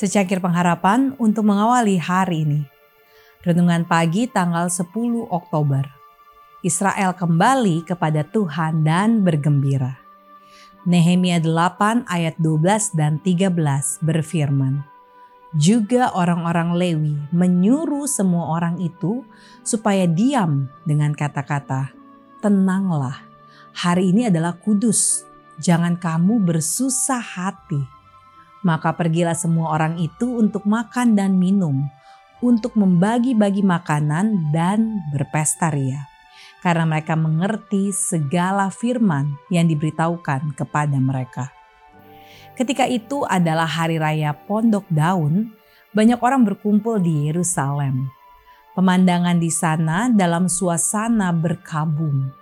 Secangkir pengharapan untuk mengawali hari ini. Renungan pagi tanggal 10 Oktober. Israel kembali kepada Tuhan dan bergembira. Nehemia 8 ayat 12 dan 13 berfirman, Juga orang-orang Lewi menyuruh semua orang itu supaya diam dengan kata-kata, Tenanglah, hari ini adalah kudus, jangan kamu bersusah hati maka pergilah semua orang itu untuk makan dan minum, untuk membagi-bagi makanan dan berpesta ria. Karena mereka mengerti segala firman yang diberitahukan kepada mereka. Ketika itu adalah hari raya Pondok Daun, banyak orang berkumpul di Yerusalem. Pemandangan di sana dalam suasana berkabung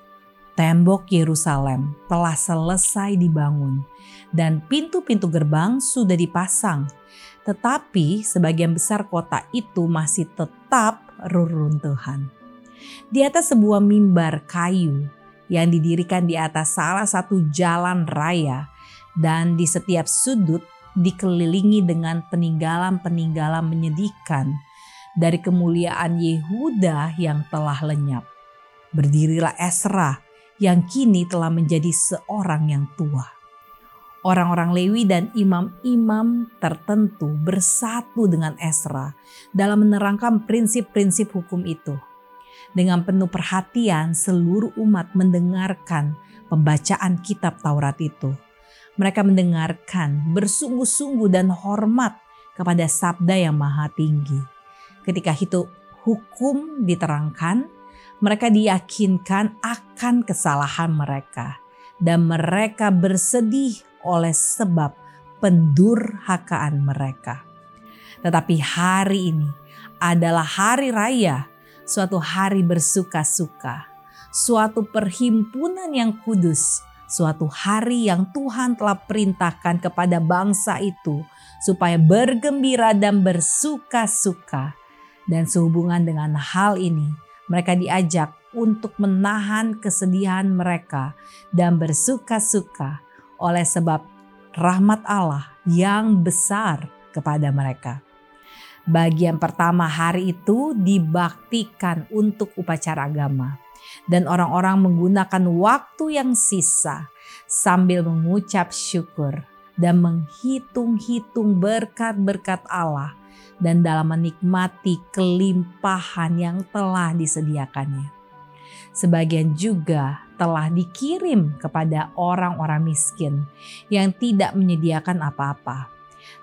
Tembok Yerusalem telah selesai dibangun dan pintu-pintu gerbang sudah dipasang. Tetapi sebagian besar kota itu masih tetap reruntuhan. Di atas sebuah mimbar kayu yang didirikan di atas salah satu jalan raya dan di setiap sudut dikelilingi dengan peninggalan-peninggalan menyedihkan dari kemuliaan Yehuda yang telah lenyap. Berdirilah Esra yang kini telah menjadi seorang yang tua. Orang-orang Lewi dan imam-imam tertentu bersatu dengan Esra dalam menerangkan prinsip-prinsip hukum itu. Dengan penuh perhatian, seluruh umat mendengarkan pembacaan kitab Taurat itu. Mereka mendengarkan bersungguh-sungguh dan hormat kepada sabda yang maha tinggi. Ketika itu hukum diterangkan, mereka diyakinkan akan kesalahan mereka dan mereka bersedih oleh sebab pendurhakaan mereka. Tetapi hari ini adalah hari raya, suatu hari bersuka-suka, suatu perhimpunan yang kudus, suatu hari yang Tuhan telah perintahkan kepada bangsa itu supaya bergembira dan bersuka-suka. Dan sehubungan dengan hal ini, mereka diajak untuk menahan kesedihan mereka dan bersuka-suka oleh sebab rahmat Allah yang besar kepada mereka. Bagian pertama hari itu dibaktikan untuk upacara agama dan orang-orang menggunakan waktu yang sisa sambil mengucap syukur dan menghitung-hitung berkat-berkat Allah dan dalam menikmati kelimpahan yang telah disediakannya. Sebagian juga telah dikirim kepada orang-orang miskin yang tidak menyediakan apa-apa.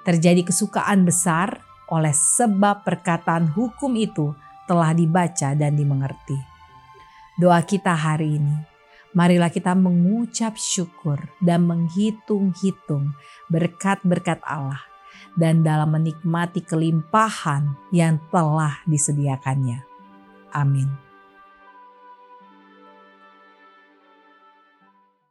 Terjadi kesukaan besar oleh sebab perkataan hukum itu telah dibaca dan dimengerti. Doa kita hari ini, marilah kita mengucap syukur dan menghitung-hitung berkat-berkat Allah dan dalam menikmati kelimpahan yang telah disediakannya. Amin.